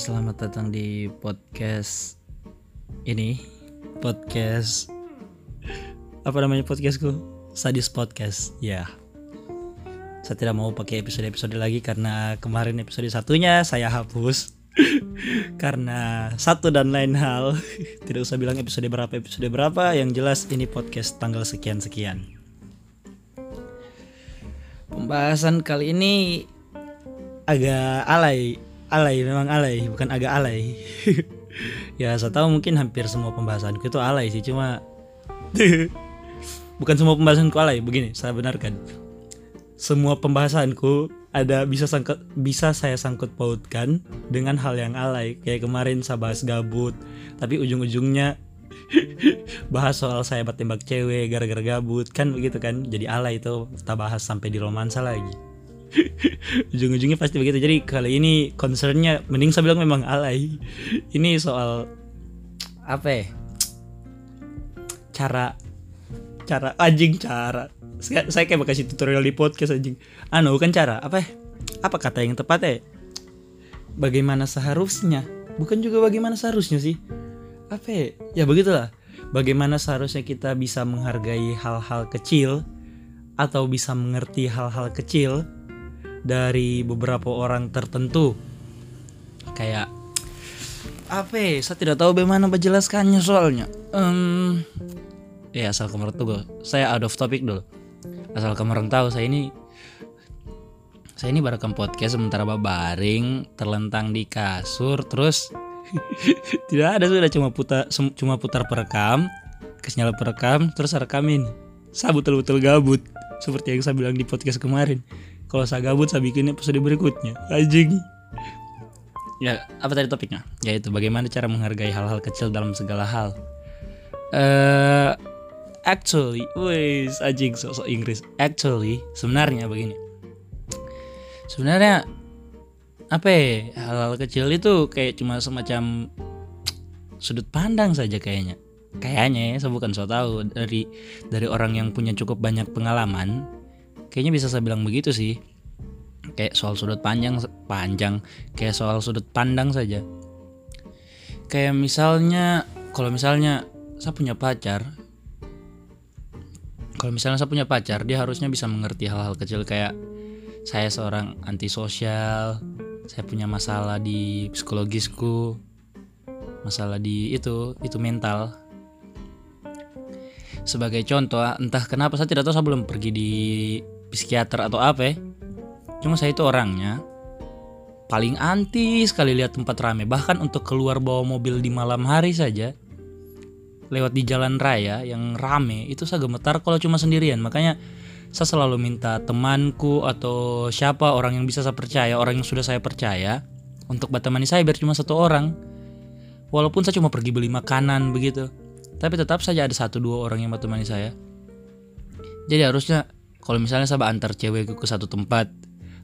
selamat datang di podcast ini. Podcast apa namanya podcastku? Sadis podcast ya. Saya tidak mau pakai episode-episode lagi karena kemarin episode satunya saya hapus. Karena satu dan lain hal. Tidak usah bilang episode berapa episode berapa. Yang jelas ini podcast tanggal sekian sekian pembahasan kali ini agak alay alay memang alay bukan agak alay. Ya saya tahu mungkin hampir semua pembahasanku itu alay sih cuma bukan semua pembahasanku alay begini saya benarkan. Semua pembahasanku ada bisa sangkut bisa saya sangkut pautkan dengan hal yang alay. Kayak kemarin saya bahas gabut tapi ujung-ujungnya bahas soal saya tembak cewek gara-gara gabut. Kan begitu kan? Jadi alay itu kita bahas sampai di romansa lagi ujung-ujungnya pasti begitu. Jadi kali ini concernnya mending saya bilang memang alay. Ini soal apa ya? Cara cara anjing cara. Saya, kayak kasih tutorial di podcast anjing. Anu bukan cara apa ya? Apa kata yang tepat ya? Bagaimana seharusnya? Bukan juga bagaimana seharusnya sih. Apa ya? Ya begitulah. Bagaimana seharusnya kita bisa menghargai hal-hal kecil atau bisa mengerti hal-hal kecil dari beberapa orang tertentu. Kayak apa ya, saya tidak tahu bagaimana menjelaskannya soalnya. Um, ya asal kamu tuh saya out of topic dulu. Asal kamu tahu saya ini saya ini barekam podcast sementara baring terlentang di kasur terus tidak ada sudah cuma putar cuma putar perekam kesenyala perekam terus rekamin saya betul-betul gabut seperti yang saya bilang di podcast kemarin kalau saya gabut saya bikin episode berikutnya. Anjing. Ya apa tadi topiknya? Yaitu bagaimana cara menghargai hal-hal kecil dalam segala hal. Uh, actually wes anjing sosok Inggris. Actually sebenarnya begini. Sebenarnya apa ya hal-hal kecil itu kayak cuma semacam sudut pandang saja kayaknya. Kayaknya ya saya bukan so tahu dari dari orang yang punya cukup banyak pengalaman kayaknya bisa saya bilang begitu sih. Kayak soal sudut panjang panjang. Kayak soal sudut pandang saja. Kayak misalnya kalau misalnya saya punya pacar kalau misalnya saya punya pacar dia harusnya bisa mengerti hal-hal kecil kayak saya seorang antisosial saya punya masalah di psikologisku masalah di itu itu mental. Sebagai contoh entah kenapa saya tidak tahu saya belum pergi di psikiater atau apa ya. Cuma saya itu orangnya paling anti sekali lihat tempat rame. Bahkan untuk keluar bawa mobil di malam hari saja lewat di jalan raya yang rame itu saya gemetar kalau cuma sendirian. Makanya saya selalu minta temanku atau siapa orang yang bisa saya percaya, orang yang sudah saya percaya untuk batemani saya biar cuma satu orang. Walaupun saya cuma pergi beli makanan begitu. Tapi tetap saja ada satu dua orang yang batemani saya. Jadi harusnya kalau misalnya saya antar cewek ke satu tempat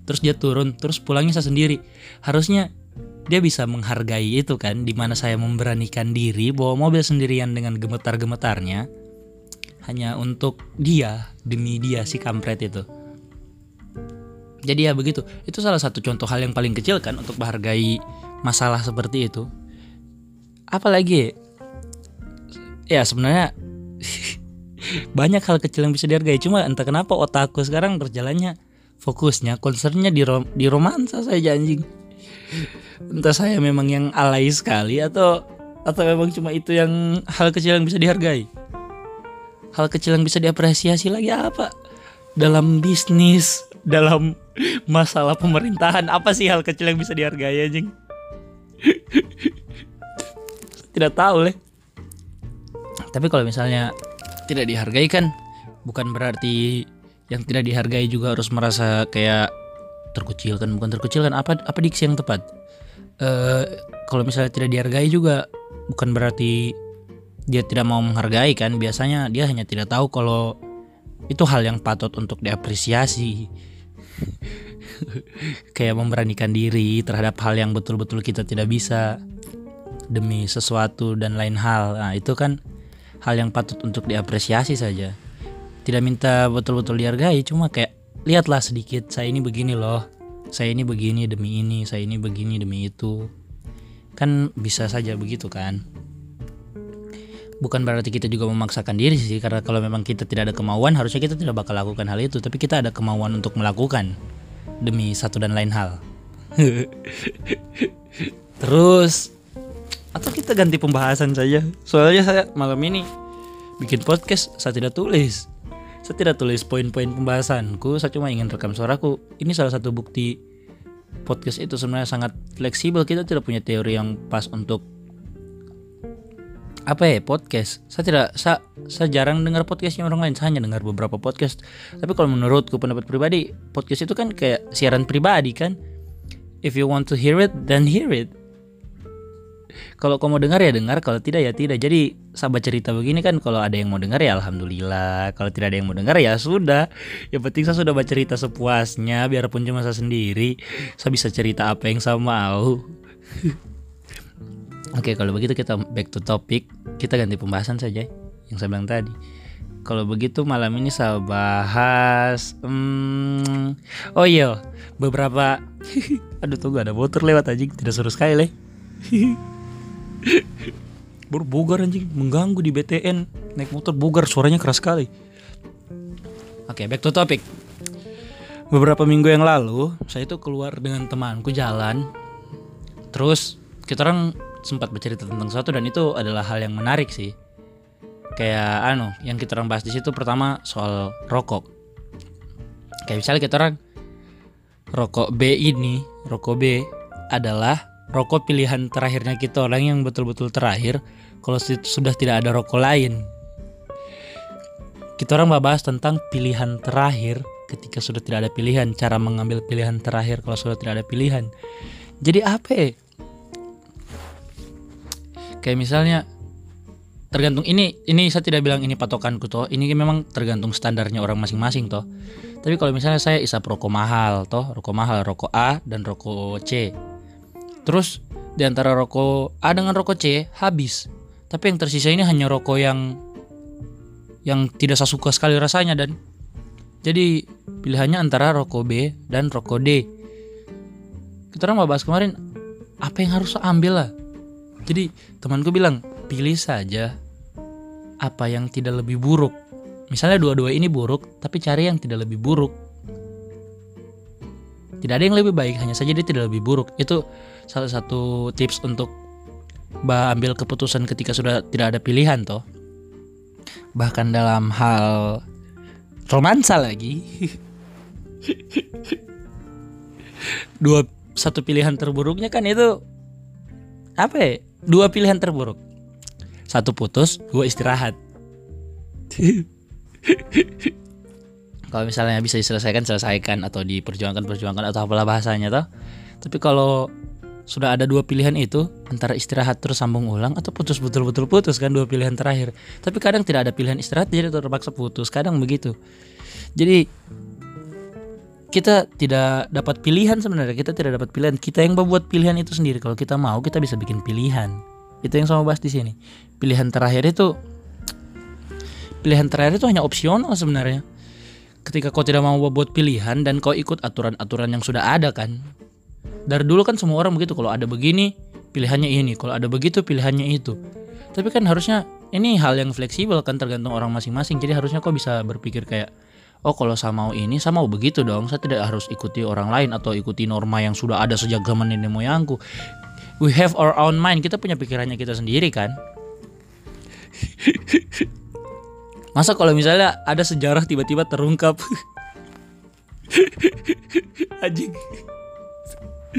terus dia turun terus pulangnya saya sendiri harusnya dia bisa menghargai itu kan di mana saya memberanikan diri bawa mobil sendirian dengan gemetar-gemetarnya hanya untuk dia demi dia si kampret itu. Jadi ya begitu. Itu salah satu contoh hal yang paling kecil kan untuk menghargai masalah seperti itu. Apalagi ya sebenarnya banyak hal kecil yang bisa dihargai cuma entah kenapa otakku sekarang berjalannya fokusnya concernnya di rom di romansa saya anjing. Entah saya memang yang alay sekali atau atau memang cuma itu yang hal kecil yang bisa dihargai. Hal kecil yang bisa diapresiasi lagi apa? Dalam bisnis dalam masalah pemerintahan apa sih hal kecil yang bisa dihargai anjing? Tidak tahu leh. Tapi kalau misalnya tidak dihargai kan? Bukan berarti yang tidak dihargai juga harus merasa kayak terkucilkan bukan terkucilkan apa apa diksi yang tepat? Uh, kalau misalnya tidak dihargai juga bukan berarti dia tidak mau menghargai kan? Biasanya dia hanya tidak tahu kalau itu hal yang patut untuk diapresiasi. Kayak memberanikan diri terhadap hal yang betul-betul kita tidak bisa demi sesuatu dan lain hal. Nah itu kan hal yang patut untuk diapresiasi saja. Tidak minta betul-betul dihargai, cuma kayak lihatlah sedikit saya ini begini loh. Saya ini begini demi ini, saya ini begini demi itu. kan bisa saja begitu kan bukan berarti kita juga memaksakan diri sih karena kalau memang kita tidak ada kemauan harusnya kita tidak bakal lakukan hal itu tapi kita ada kemauan untuk melakukan demi satu dan lain hal terus atau kita ganti pembahasan saja? Soalnya saya malam ini bikin podcast saya tidak tulis. Saya tidak tulis poin-poin pembahasanku saya cuma ingin rekam suaraku. Ini salah satu bukti podcast itu sebenarnya sangat fleksibel. Kita tidak punya teori yang pas untuk apa ya podcast. Saya tidak saya, saya jarang dengar podcastnya orang lain. Saya hanya dengar beberapa podcast. Tapi kalau menurutku pendapat pribadi podcast itu kan kayak siaran pribadi kan. If you want to hear it then hear it kalau kamu mau dengar ya dengar kalau tidak ya tidak. Jadi sahabat cerita begini kan kalau ada yang mau dengar ya alhamdulillah. Kalau tidak ada yang mau dengar ya sudah. Yang penting saya sudah baca cerita sepuasnya biarpun cuma saya sendiri. Saya bisa cerita apa yang saya mau. Oke kalau begitu kita back to topic. Kita ganti pembahasan saja yang saya bilang tadi. Kalau begitu malam ini saya bahas hmm, oh iya beberapa aduh tunggu ada motor lewat aja tidak seru sekali leh Berbogar anjing mengganggu di BTN naik motor bogar suaranya keras sekali. Oke, okay, back to topic. Beberapa minggu yang lalu, saya itu keluar dengan temanku jalan. Terus kita orang sempat bercerita tentang sesuatu dan itu adalah hal yang menarik sih. Kayak anu, yang kita orang bahas di situ pertama soal rokok. Kayak misalnya kita orang rokok B ini, rokok B adalah rokok pilihan terakhirnya kita orang yang betul-betul terakhir kalau sudah tidak ada rokok lain. Kita orang bahas tentang pilihan terakhir ketika sudah tidak ada pilihan, cara mengambil pilihan terakhir kalau sudah tidak ada pilihan. Jadi apa ya? Kayak misalnya tergantung ini ini saya tidak bilang ini patokanku toh ini memang tergantung standarnya orang masing-masing toh tapi kalau misalnya saya isap rokok mahal toh rokok mahal rokok A dan rokok C Terus di antara rokok A dengan rokok C habis. Tapi yang tersisa ini hanya rokok yang yang tidak saya suka sekali rasanya dan jadi pilihannya antara rokok B dan rokok D. Kita orang bahas kemarin apa yang harus saya ambil lah. Jadi temanku bilang pilih saja apa yang tidak lebih buruk. Misalnya dua-dua ini buruk, tapi cari yang tidak lebih buruk. Tidak ada yang lebih baik, hanya saja dia tidak lebih buruk. Itu salah satu tips untuk ambil keputusan ketika sudah tidak ada pilihan toh. Bahkan dalam hal romansa lagi. Dua satu pilihan terburuknya kan itu apa ya? Dua pilihan terburuk. Satu putus dua istirahat. Kalau misalnya bisa diselesaikan selesaikan atau diperjuangkan perjuangkan atau apalah bahasanya toh. Tapi kalau sudah ada dua pilihan itu antara istirahat terus sambung ulang atau putus betul-betul putus kan dua pilihan terakhir. Tapi kadang tidak ada pilihan istirahat jadi terpaksa putus kadang begitu. Jadi kita tidak dapat pilihan sebenarnya kita tidak dapat pilihan. Kita yang membuat pilihan itu sendiri kalau kita mau kita bisa bikin pilihan. Itu yang sama bahas di sini. Pilihan terakhir itu pilihan terakhir itu hanya opsional sebenarnya. Ketika kau tidak mau buat pilihan dan kau ikut aturan-aturan yang sudah ada kan dari dulu kan semua orang begitu kalau ada begini pilihannya ini kalau ada begitu pilihannya itu. Tapi kan harusnya ini hal yang fleksibel kan tergantung orang masing-masing. Jadi harusnya kok bisa berpikir kayak oh kalau saya mau ini saya mau begitu dong. Saya tidak harus ikuti orang lain atau ikuti norma yang sudah ada sejak zaman nenek moyangku. We have our own mind. Kita punya pikirannya kita sendiri kan. Masa kalau misalnya ada sejarah tiba-tiba terungkap? Anjing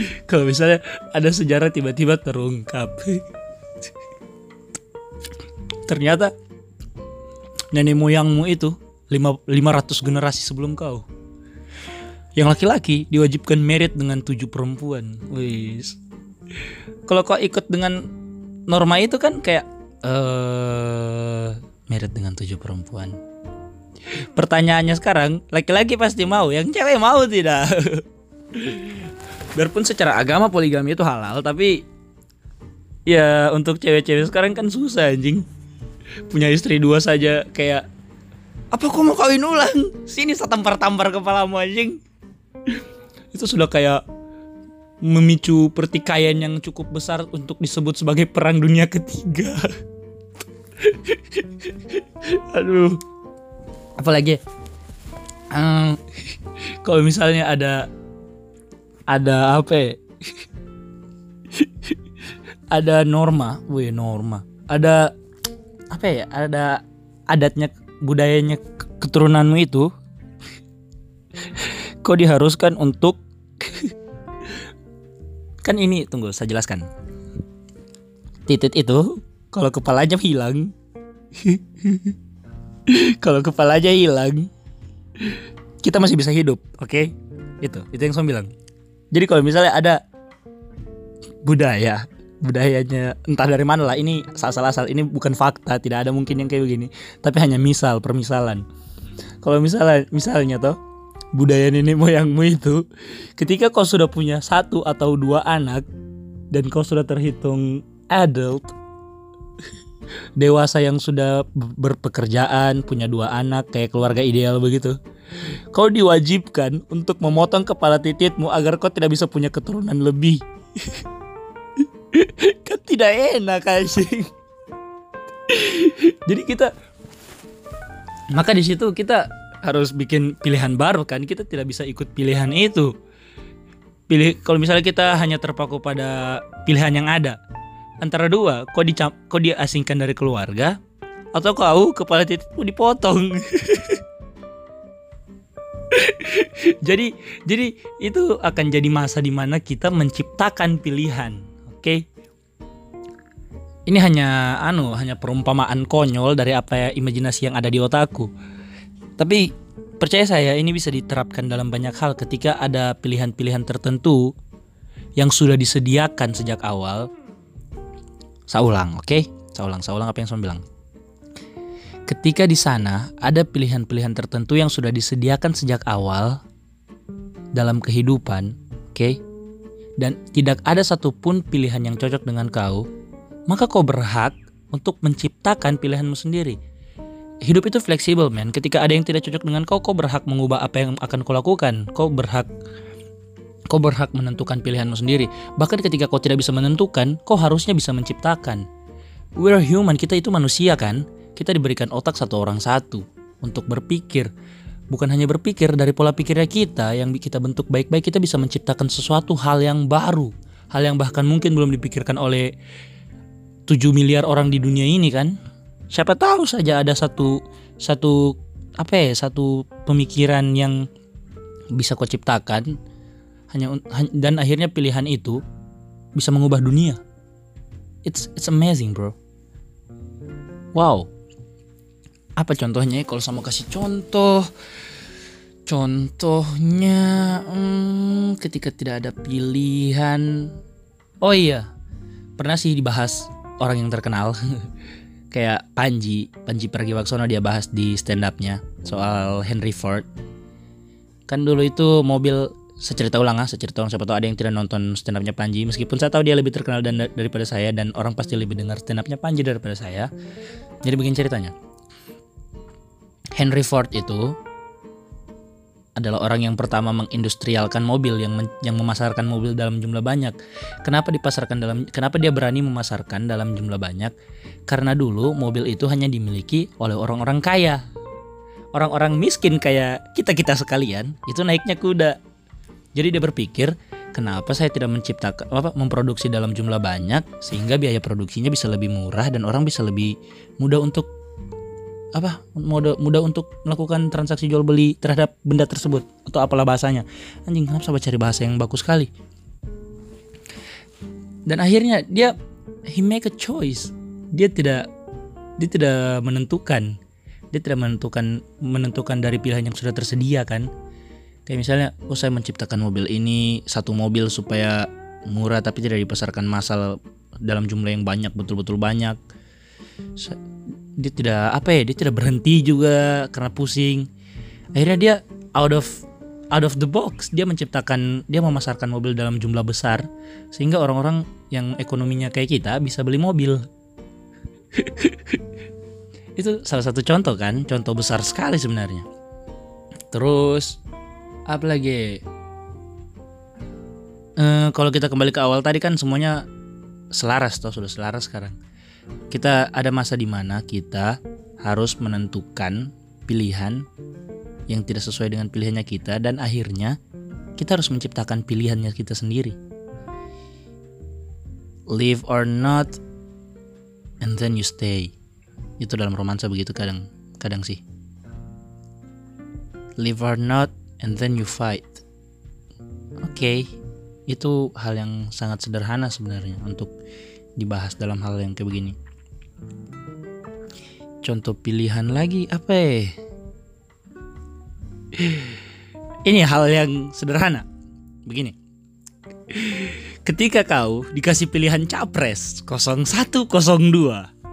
kalau misalnya ada sejarah tiba-tiba terungkap. Ternyata nenek moyangmu itu 500 generasi sebelum kau. Yang laki-laki diwajibkan merit dengan tujuh perempuan. Wis. Kalau kau ikut dengan norma itu kan kayak uh, merit dengan tujuh perempuan. Pertanyaannya sekarang laki-laki pasti mau yang cewek mau tidak biarpun secara agama poligami itu halal tapi ya untuk cewek-cewek sekarang kan susah anjing punya istri dua saja kayak apa kau mau kawin ulang sini saya tampar-tampar kepalamu anjing itu sudah kayak memicu pertikaian yang cukup besar untuk disebut sebagai perang dunia ketiga. Aduh. Apalagi um, kalau misalnya ada ada apa ya? ada norma, wih norma. Ada apa ya? Ada adatnya budayanya keturunanmu itu kok diharuskan untuk kan ini tunggu saya jelaskan titit itu kalau kepalanya hilang kalau kepalanya hilang kita masih bisa hidup oke okay? itu itu yang saya bilang jadi kalau misalnya ada budaya budayanya entah dari mana lah ini asal-asal ini bukan fakta tidak ada mungkin yang kayak begini tapi hanya misal permisalan. Kalau misalnya misalnya toh budaya nenek moyangmu itu ketika kau sudah punya satu atau dua anak dan kau sudah terhitung adult dewasa yang sudah berpekerjaan punya dua anak kayak keluarga ideal begitu kau diwajibkan untuk memotong kepala tititmu agar kau tidak bisa punya keturunan lebih. Kan tidak enak sih jadi kita maka di situ kita harus bikin pilihan baru kan. Kita tidak bisa ikut pilihan itu. Pilih kalau misalnya kita hanya terpaku pada pilihan yang ada antara dua kau di kau diasingkan dari keluarga atau kau kepala titikmu dipotong jadi jadi itu akan jadi masa di mana kita menciptakan pilihan oke okay? ini hanya anu hanya perumpamaan konyol dari apa ya imajinasi yang ada di otakku tapi percaya saya ini bisa diterapkan dalam banyak hal ketika ada pilihan-pilihan tertentu yang sudah disediakan sejak awal. Saya ulang, oke? Okay? Saya ulang, saya ulang apa yang saya bilang. Ketika di sana ada pilihan-pilihan tertentu yang sudah disediakan sejak awal dalam kehidupan, oke? Okay? Dan tidak ada satupun pilihan yang cocok dengan kau, maka kau berhak untuk menciptakan pilihanmu sendiri. Hidup itu fleksibel men. Ketika ada yang tidak cocok dengan kau kau berhak mengubah apa yang akan kau lakukan. Kau berhak kau berhak menentukan pilihanmu sendiri. Bahkan ketika kau tidak bisa menentukan kau harusnya bisa menciptakan. We're human kita itu manusia kan kita diberikan otak satu orang satu untuk berpikir. Bukan hanya berpikir dari pola pikirnya kita yang kita bentuk baik-baik kita bisa menciptakan sesuatu hal yang baru. Hal yang bahkan mungkin belum dipikirkan oleh 7 miliar orang di dunia ini kan? Siapa tahu saja ada satu satu apa ya satu pemikiran yang bisa kau ciptakan. Hanya dan akhirnya pilihan itu bisa mengubah dunia. It's it's amazing bro. Wow apa contohnya? Kalau sama kasih contoh contohnya hmm, ketika tidak ada pilihan. Oh iya pernah sih dibahas orang yang terkenal. Kayak Panji Panji Pragiwaksono dia bahas di stand upnya soal Henry Ford. Kan dulu itu mobil secerita ulang ah secerita ulang. Siapa tahu ada yang tidak nonton stand upnya Panji. Meskipun saya tahu dia lebih terkenal dan daripada saya dan orang pasti lebih dengar stand upnya Panji daripada saya. Jadi begini ceritanya Henry Ford itu adalah orang yang pertama mengindustrialkan mobil yang men, yang memasarkan mobil dalam jumlah banyak. Kenapa dipasarkan dalam kenapa dia berani memasarkan dalam jumlah banyak? Karena dulu mobil itu hanya dimiliki oleh orang-orang kaya. Orang-orang miskin kayak kita-kita sekalian itu naiknya kuda. Jadi dia berpikir, kenapa saya tidak menciptakan apa memproduksi dalam jumlah banyak sehingga biaya produksinya bisa lebih murah dan orang bisa lebih mudah untuk apa mudah mudah untuk melakukan transaksi jual beli terhadap benda tersebut atau apalah bahasanya. Anjing kenapa sahabat cari bahasa yang bagus sekali? Dan akhirnya dia he make a choice. Dia tidak dia tidak menentukan dia tidak menentukan menentukan dari pilihan yang sudah tersedia kan? Kayak misalnya oh saya menciptakan mobil ini satu mobil supaya murah tapi tidak dipasarkan massal dalam jumlah yang banyak betul-betul banyak dia tidak apa ya dia tidak berhenti juga karena pusing. Akhirnya dia out of out of the box. Dia menciptakan dia memasarkan mobil dalam jumlah besar sehingga orang-orang yang ekonominya kayak kita bisa beli mobil. Itu salah satu contoh kan contoh besar sekali sebenarnya. Terus apa lagi? Eh, kalau kita kembali ke awal tadi kan semuanya selaras toh sudah selaras sekarang. Kita ada masa di mana kita harus menentukan pilihan yang tidak sesuai dengan pilihannya kita dan akhirnya kita harus menciptakan pilihannya kita sendiri. Live or not and then you stay. Itu dalam romansa begitu kadang kadang sih. Live or not and then you fight. Oke, okay, itu hal yang sangat sederhana sebenarnya untuk dibahas dalam hal yang kayak begini. Contoh pilihan lagi apa ya? Ini hal yang sederhana. Begini. Ketika kau dikasih pilihan capres 0102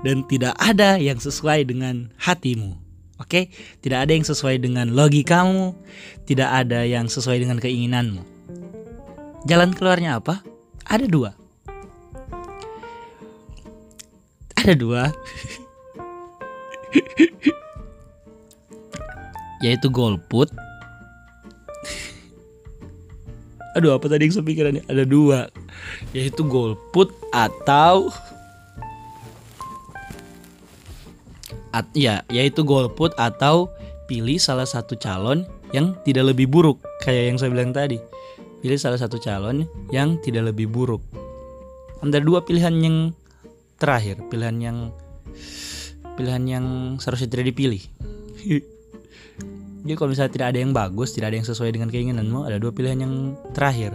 dan tidak ada yang sesuai dengan hatimu. Oke, tidak ada yang sesuai dengan logikamu, tidak ada yang sesuai dengan keinginanmu. Jalan keluarnya apa? Ada dua. Ada dua. Yaitu golput. Aduh apa tadi yang saya pikirannya ada dua. Yaitu golput atau at, ya yaitu golput atau pilih salah satu calon yang tidak lebih buruk. Kayak yang saya bilang tadi. Pilih salah satu calon yang tidak lebih buruk. Ada dua pilihan yang terakhir pilihan yang pilihan yang seharusnya tidak dipilih Jadi kalau misalnya tidak ada yang bagus, tidak ada yang sesuai dengan keinginanmu, ada dua pilihan yang terakhir.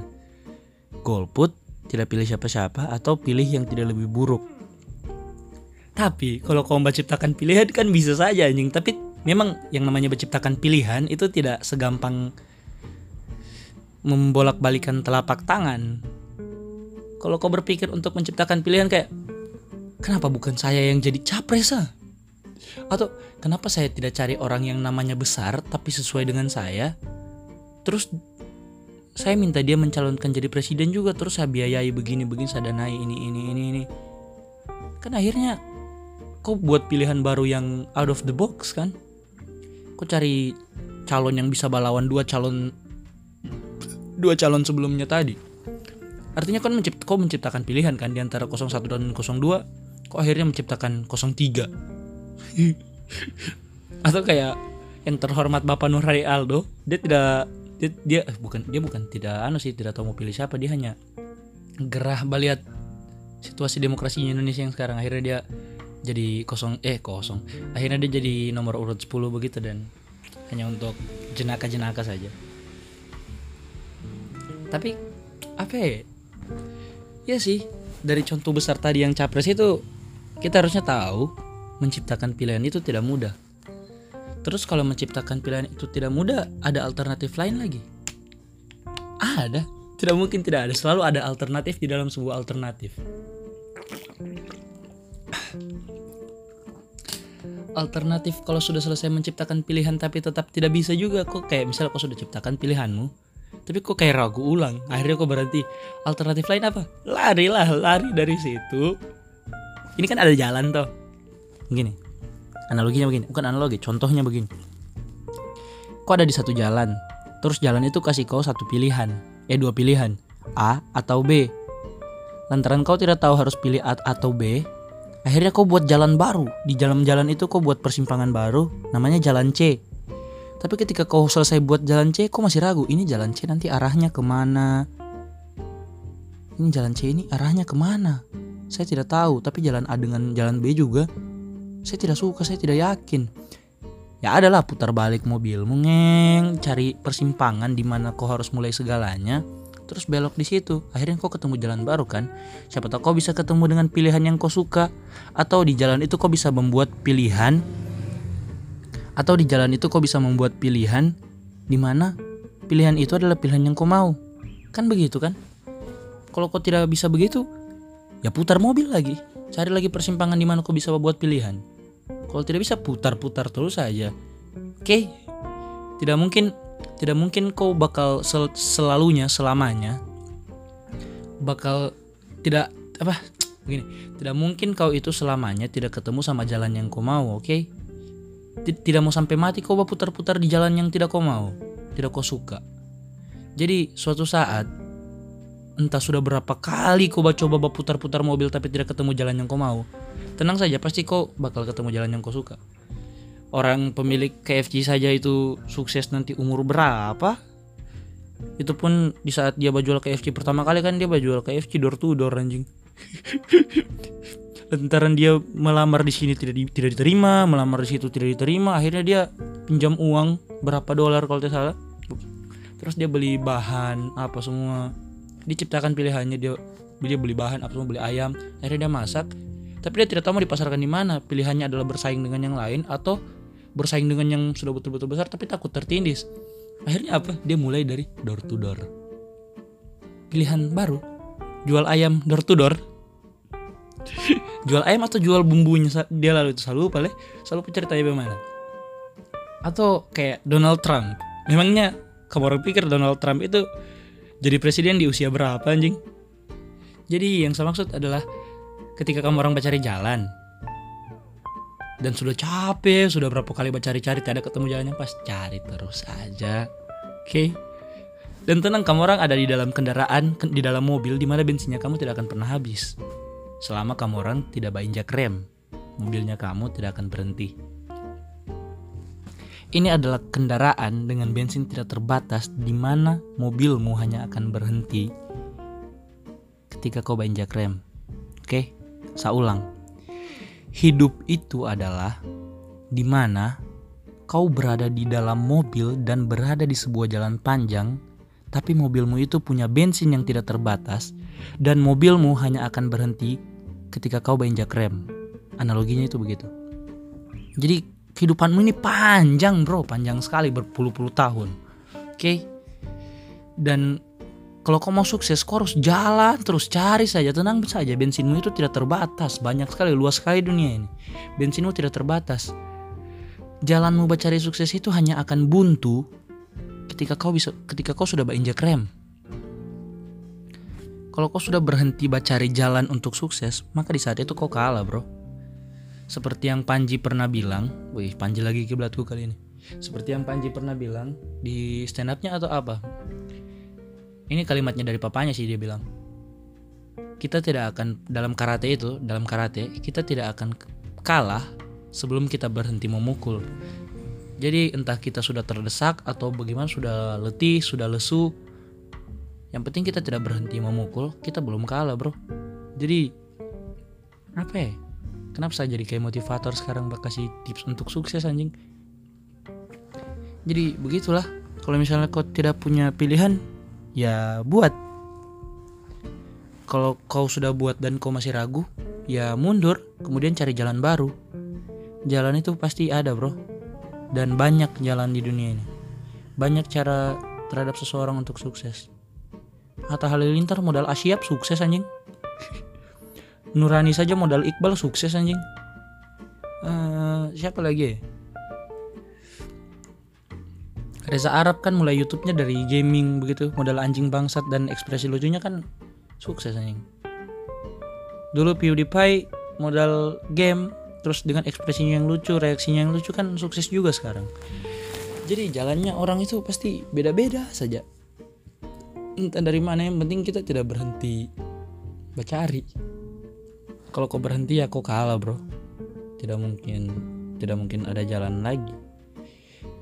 Golput, tidak pilih siapa-siapa, atau pilih yang tidak lebih buruk. Tapi kalau kau menciptakan pilihan kan bisa saja anjing. Tapi memang yang namanya menciptakan pilihan itu tidak segampang membolak-balikan telapak tangan. Kalau kau berpikir untuk menciptakan pilihan kayak kenapa bukan saya yang jadi capres? Atau kenapa saya tidak cari orang yang namanya besar tapi sesuai dengan saya? Terus saya minta dia mencalonkan jadi presiden juga terus saya biayai begini begini saya danai ini ini ini ini. Kan akhirnya kau buat pilihan baru yang out of the box kan? Kau cari calon yang bisa balawan dua calon dua calon sebelumnya tadi. Artinya kan mencipt, kau menciptakan pilihan kan di antara 01 dan 02, kau akhirnya menciptakan 03 atau kayak yang terhormat Bapak Nur Hari Aldo dia tidak dia, dia eh, bukan dia bukan tidak anu sih tidak tahu mau pilih siapa dia hanya gerah melihat situasi demokrasi Indonesia yang sekarang. Akhirnya dia jadi kosong eh kosong. Akhirnya dia jadi nomor urut 10 begitu dan hanya untuk jenaka-jenaka saja. Tapi apa ya? Ya sih dari contoh besar tadi yang capres itu kita harusnya tahu menciptakan pilihan itu tidak mudah. Terus kalau menciptakan pilihan itu tidak mudah, ada alternatif lain lagi. Ada, tidak mungkin tidak ada. Selalu ada alternatif di dalam sebuah alternatif. Alternatif kalau sudah selesai menciptakan pilihan tapi tetap tidak bisa juga kok kayak misalnya kau sudah ciptakan pilihanmu tapi kok kayak ragu ulang akhirnya kok berarti alternatif lain apa lari lah lari dari situ ini kan ada jalan toh Begini. Analoginya begini, bukan analogi, contohnya begini. Kau ada di satu jalan, terus jalan itu kasih kau satu pilihan, eh dua pilihan, A atau B. Lantaran kau tidak tahu harus pilih A atau B, akhirnya kau buat jalan baru. Di jalan-jalan itu kau buat persimpangan baru, namanya jalan C. Tapi ketika kau selesai buat jalan C, kau masih ragu, ini jalan C nanti arahnya ke mana? Ini jalan C ini arahnya ke mana? Saya tidak tahu, tapi jalan A dengan jalan B juga saya tidak suka saya tidak yakin. Ya adalah putar balik mobil mungeng cari persimpangan di mana kau harus mulai segalanya terus belok di situ. Akhirnya kau ketemu jalan baru kan? Siapa tahu kau bisa ketemu dengan pilihan yang kau suka atau di jalan itu kau bisa membuat pilihan atau di jalan itu kau bisa membuat pilihan di mana pilihan itu adalah pilihan yang kau mau. Kan begitu kan? Kalau kau tidak bisa begitu ya putar mobil lagi Cari lagi persimpangan di mana kau bisa buat pilihan. Kalau tidak bisa putar-putar terus saja. Oke. Okay? Tidak mungkin tidak mungkin kau bakal sel selalunya selamanya bakal tidak apa begini tidak mungkin kau itu selamanya tidak ketemu sama jalan yang kau mau oke okay? tidak mau sampai mati kau putar-putar di jalan yang tidak kau mau tidak kau suka jadi suatu saat entah sudah berapa kali kau coba putar-putar mobil tapi tidak ketemu jalan yang kau mau. Tenang saja pasti kau bakal ketemu jalan yang kau suka. Orang pemilik KFC saja itu sukses nanti umur berapa? Itu pun di saat dia jual KFC pertama kali kan dia jual KFC door to door anjing. Lantaran dia melamar di sini tidak di, tidak diterima melamar di situ tidak diterima akhirnya dia pinjam uang berapa dolar kalau tidak salah. Terus dia beli bahan apa semua diciptakan pilihannya dia dia beli bahan apa beli ayam akhirnya dia masak. Tapi dia tidak tahu mau dipasarkan di mana. Pilihannya adalah bersaing dengan yang lain atau bersaing dengan yang sudah betul-betul besar tapi takut tertindis. Akhirnya apa? Dia mulai dari door to door. Pilihan baru jual ayam door to door. Jual ayam atau jual bumbunya? Dia lalu itu selalu paling selalu ceritanya bagaimana? Atau kayak Donald Trump. Memangnya kamu orang pikir Donald Trump itu jadi presiden di usia berapa anjing? Jadi yang saya maksud adalah ketika kamu orang mencari jalan dan sudah capek, sudah berapa kali mencari-cari tidak ketemu jalannya pas cari terus aja. Oke. Okay? Dan tenang kamu orang ada di dalam kendaraan, di dalam mobil di mana bensinnya kamu tidak akan pernah habis. Selama kamu orang tidak berinjak rem, mobilnya kamu tidak akan berhenti. Ini adalah kendaraan dengan bensin tidak terbatas di mana mobilmu hanya akan berhenti ketika kau beranjak rem. Oke, saya ulang. Hidup itu adalah di mana kau berada di dalam mobil dan berada di sebuah jalan panjang, tapi mobilmu itu punya bensin yang tidak terbatas dan mobilmu hanya akan berhenti ketika kau beranjak rem. Analoginya itu begitu. Jadi kehidupanmu ini panjang bro. Panjang sekali berpuluh-puluh tahun. Oke? Okay? dan kalau kau mau sukses kau harus jalan terus. Cari saja tenang saja. Bensinmu itu tidak terbatas. Banyak sekali luas sekali dunia ini. Bensinmu tidak terbatas. Jalanmu mencari sukses itu hanya akan buntu ketika kau bisa ketika kau sudah berinjak rem. Kalau kau sudah berhenti cari jalan untuk sukses maka di saat itu kau kalah bro seperti yang Panji pernah bilang, wih Panji lagi kiblatku kali ini. Seperti yang Panji pernah bilang di stand upnya atau apa? Ini kalimatnya dari papanya sih dia bilang. Kita tidak akan dalam karate itu, dalam karate kita tidak akan kalah sebelum kita berhenti memukul. Jadi entah kita sudah terdesak atau bagaimana sudah letih, sudah lesu, yang penting kita tidak berhenti memukul, kita belum kalah, Bro. Jadi apa ya? Kenapa saya jadi kayak motivator sekarang bak kasih tips untuk sukses anjing? Jadi begitulah. Kalau misalnya kau tidak punya pilihan ya buat. Kalau kau sudah buat dan kau masih ragu ya mundur kemudian cari jalan baru. Jalan itu pasti ada bro. Dan banyak jalan di dunia ini. Banyak cara terhadap seseorang untuk sukses. Hatta Halilintar modal Asyap sukses anjing Nurani saja modal Iqbal sukses anjing. Uh, siapa lagi? Ya? Reza Arab kan mulai YouTube-nya dari gaming begitu, modal anjing bangsat dan ekspresi lucunya kan sukses anjing. Dulu PewDiePie modal game terus dengan ekspresinya yang lucu, reaksinya yang lucu kan sukses juga sekarang. Jadi jalannya orang itu pasti beda-beda saja. Entah dari mana yang penting kita tidak berhenti bercari kalau kau berhenti ya kau kalah bro. Tidak mungkin tidak mungkin ada jalan lagi.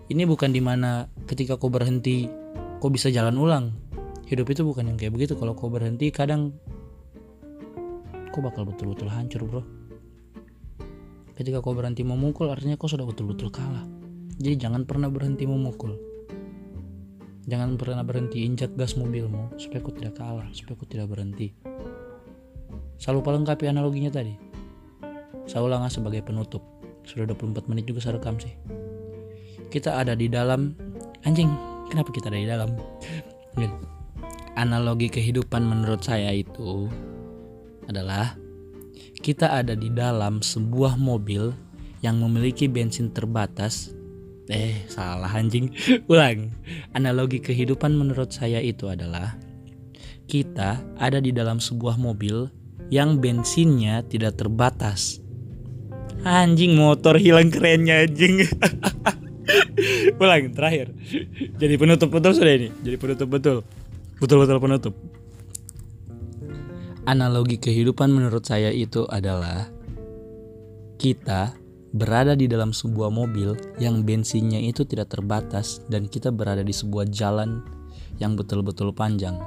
Ini bukan di mana ketika kau berhenti kau bisa jalan ulang. Hidup itu bukan yang kayak begitu. Kalau kau berhenti kadang kau bakal betul-betul hancur bro. Ketika kau berhenti memukul artinya kau sudah betul-betul kalah. Jadi jangan pernah berhenti memukul. Jangan pernah berhenti injak gas mobilmu supaya kau tidak kalah supaya kau tidak berhenti Selalu pelengkapi analoginya tadi. Saya ulang sebagai penutup. Sudah 24 menit juga saya rekam sih. Kita ada di dalam anjing. Kenapa kita ada di dalam? Analogi kehidupan menurut saya itu adalah kita ada di dalam sebuah mobil yang memiliki bensin terbatas. Eh, salah anjing. Ulang. Analogi kehidupan menurut saya itu adalah kita ada di dalam sebuah mobil yang bensinnya tidak terbatas. Anjing motor hilang kerennya anjing. Ulang terakhir. Jadi penutup betul sudah ini. Jadi penutup betul. Betul-betul penutup. analogi kehidupan menurut saya itu adalah kita berada di dalam sebuah mobil yang bensinnya itu tidak terbatas dan kita berada di sebuah jalan yang betul-betul panjang.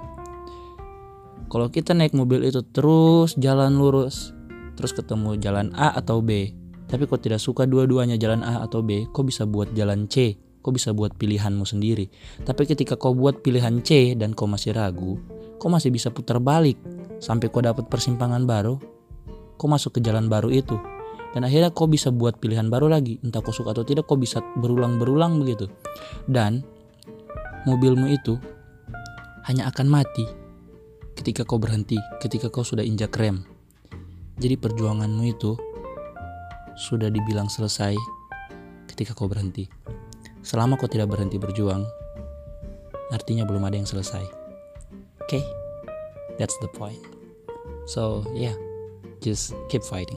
Kalau kita naik mobil itu terus jalan lurus, terus ketemu jalan A atau B, tapi kau tidak suka dua-duanya jalan A atau B, kau bisa buat jalan C, kau bisa buat pilihanmu sendiri. Tapi ketika kau buat pilihan C dan kau masih ragu, kau masih bisa putar balik sampai kau dapat persimpangan baru, kau masuk ke jalan baru itu. Dan akhirnya kau bisa buat pilihan baru lagi entah kau suka atau tidak kau bisa berulang-berulang begitu. Dan mobilmu itu hanya akan mati ketika kau berhenti ketika kau sudah injak rem. Jadi perjuanganmu itu sudah dibilang selesai ketika kau berhenti. Selama kau tidak berhenti berjuang artinya belum ada yang selesai. Oke okay? that's the point. So yeah. Just keep fighting